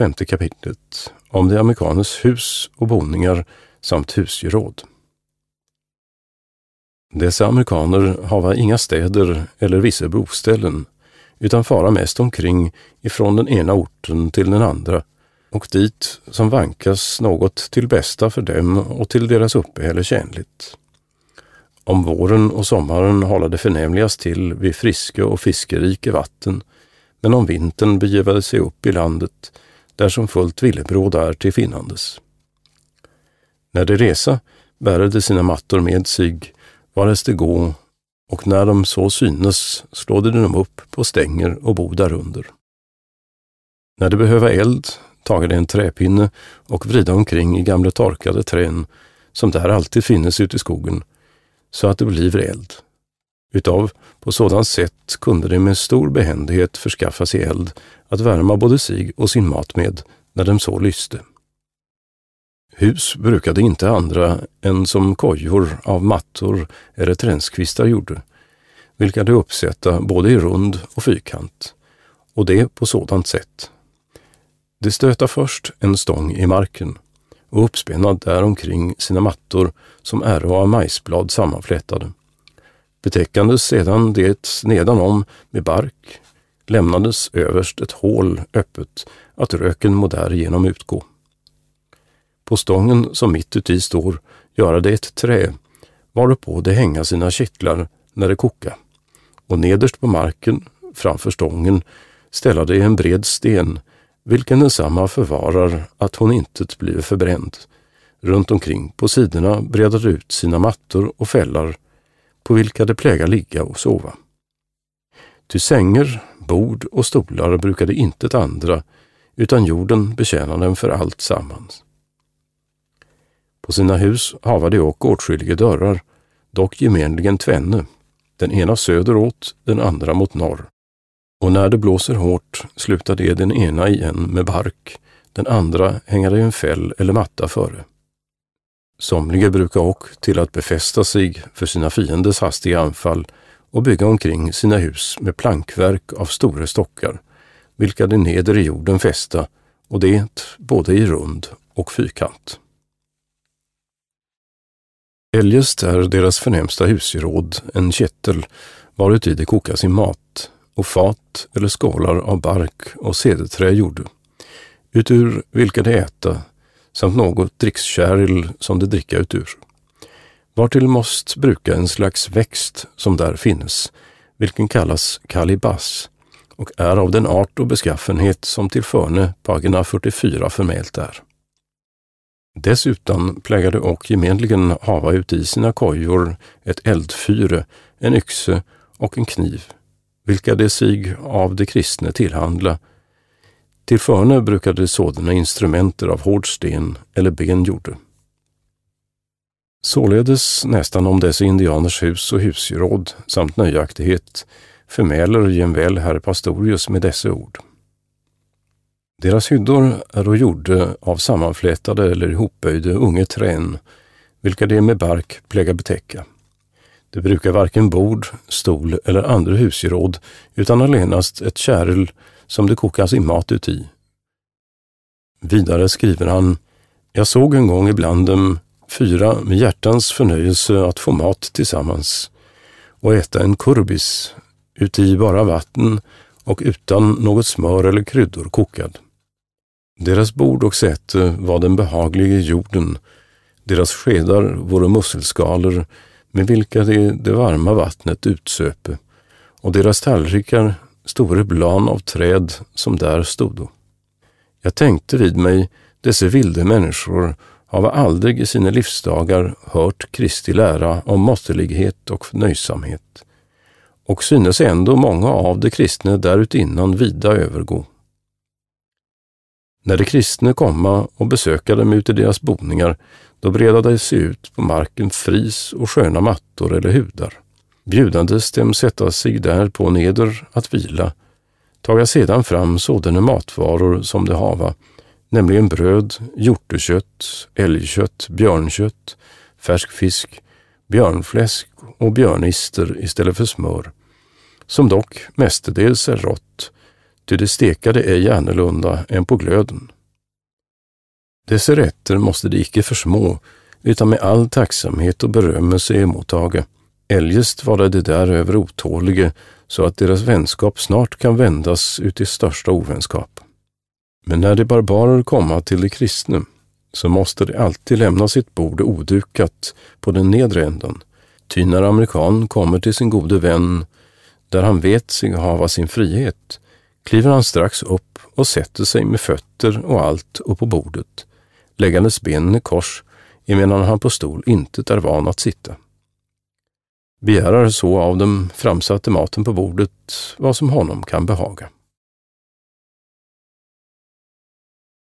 femte kapitlet, om de amerikaners hus och boningar samt husgeråd. Dessa amerikaner hava inga städer eller vissa boställen, utan fara mest omkring ifrån den ena orten till den andra och dit som vankas något till bästa för dem och till deras uppehälle tjänligt. Om våren och sommaren hålla det förnämligast till vid friska och fiskerike vatten, men om vintern begivade sig upp i landet, där som fullt villebråd är till finnandes. När de resa bära de sina mattor med sig, vares de gå, och när de så synes slå de dem upp på stänger och bo därunder. När de behöva eld tager de en träpinne och vrida omkring i gamla torkade trän, som där alltid finnes ute i skogen, så att det blir eld. Utav på sådant sätt kunde de med stor behändighet förskaffa sig eld att värma både sig och sin mat med när de så lyste. Hus brukade inte andra än som kojor av mattor eller tränskvistar gjorde, vilka de uppsätta både i rund och fyrkant, och det på sådant sätt. De stöta först en stång i marken och uppspännad däromkring sina mattor som äro av majsblad sammanflätade. Betäckandes sedan det nedanom med bark lämnades överst ett hål öppet att röken må därigenom utgå. På stången som mitt uti står göra det ett trä varupå det hänga sina kittlar när det koka och nederst på marken framför stången ställa det en bred sten vilken densamma förvarar att hon intet blir förbränd. Runt omkring på sidorna breder ut sina mattor och fällar på vilka de pläga ligga och sova. Ty sänger, bord och stolar brukade intet andra, utan jorden betjäna dem för allt sammans. På sina hus hava de och åtskilliga dörrar, dock gemenligen tvenne, den ena söderåt, den andra mot norr. Och när det blåser hårt slutar de den ena igen med bark, den andra hänger i en fäll eller matta före. Somliga brukar ock till att befästa sig för sina fienders hastiga anfall och bygga omkring sina hus med plankverk av stora stockar, vilka de neder i jorden fästa, och det både i rund och fyrkant. Eljest är deras förnämsta husgeråd en kettel, varuti de kokar sin mat och fat eller skålar av bark och cederträ gjorde, utur vilka de äta samt något drickskärl som de dricka utur. Vartill måst bruka en slags växt som där finnes, vilken kallas kalibas och är av den art och beskaffenhet som till förne pagina 44 förmält är. Dessutom plägade och gemenligen hava uti sina kojor ett eldfyre, en yxe och en kniv, vilka de sig av de kristne tillhandla till förne brukade sådana instrumenter av hård sten eller ben gjorde. Således nästan om dessa indianers hus och husgeråd samt nöjaktighet förmäler jämväl herr Pastorius med dessa ord. Deras hyddor är då gjorda av sammanflätade eller ihopböjda unge trän, vilka de med bark pläga betäcka. Det brukar varken bord, stol eller andra husgeråd, utan allenast ett kärl som det kokas i mat uti. Vidare skriver han, jag såg en gång ibland dem fyra med hjärtans förnöjelse att få mat tillsammans och äta en kurbis uti bara vatten och utan något smör eller kryddor kokad. Deras bord och säte var den behagliga jorden, deras skedar vore musselskalor med vilka de det varma vattnet utsöpe och deras tallrikar store blan av träd som där stodo. Jag tänkte vid mig, dessa vilde människor hava aldrig i sina livsdagar hört Kristi lära om måttlighet och nöjsamhet och synes ändå många av de kristna därutinnan vida övergå. När de kristna komma och besöka dem ute i deras boningar, då breda de sig ut på marken fris och sköna mattor eller hudar. Bjudandes dem sätta sig där på neder att vila, taga sedan fram sådana matvaror som de hava, nämligen bröd, hjortekött, älgkött, björnkött, färsk fisk, björnfläsk och björnister istället för smör, som dock mestadels är rått, ty det stekade ej annorlunda än på glöden. Dessa rätter måste de icke försmå, utan med all tacksamhet och berömmelse emottaga, eljest vara de däröver otålige, så att deras vänskap snart kan vändas ut i största ovänskap. Men när de barbarer komma till de kristne, så måste de alltid lämna sitt bord odukat på den nedre änden, ty när amerikan kommer till sin gode vän, där han vet sig hava sin frihet, kliver han strax upp och sätter sig med fötter och allt upp på bordet, läggandes benen i kors, emedan han på stol inte är van att sitta. Begärar så av dem framsatte maten på bordet vad som honom kan behaga.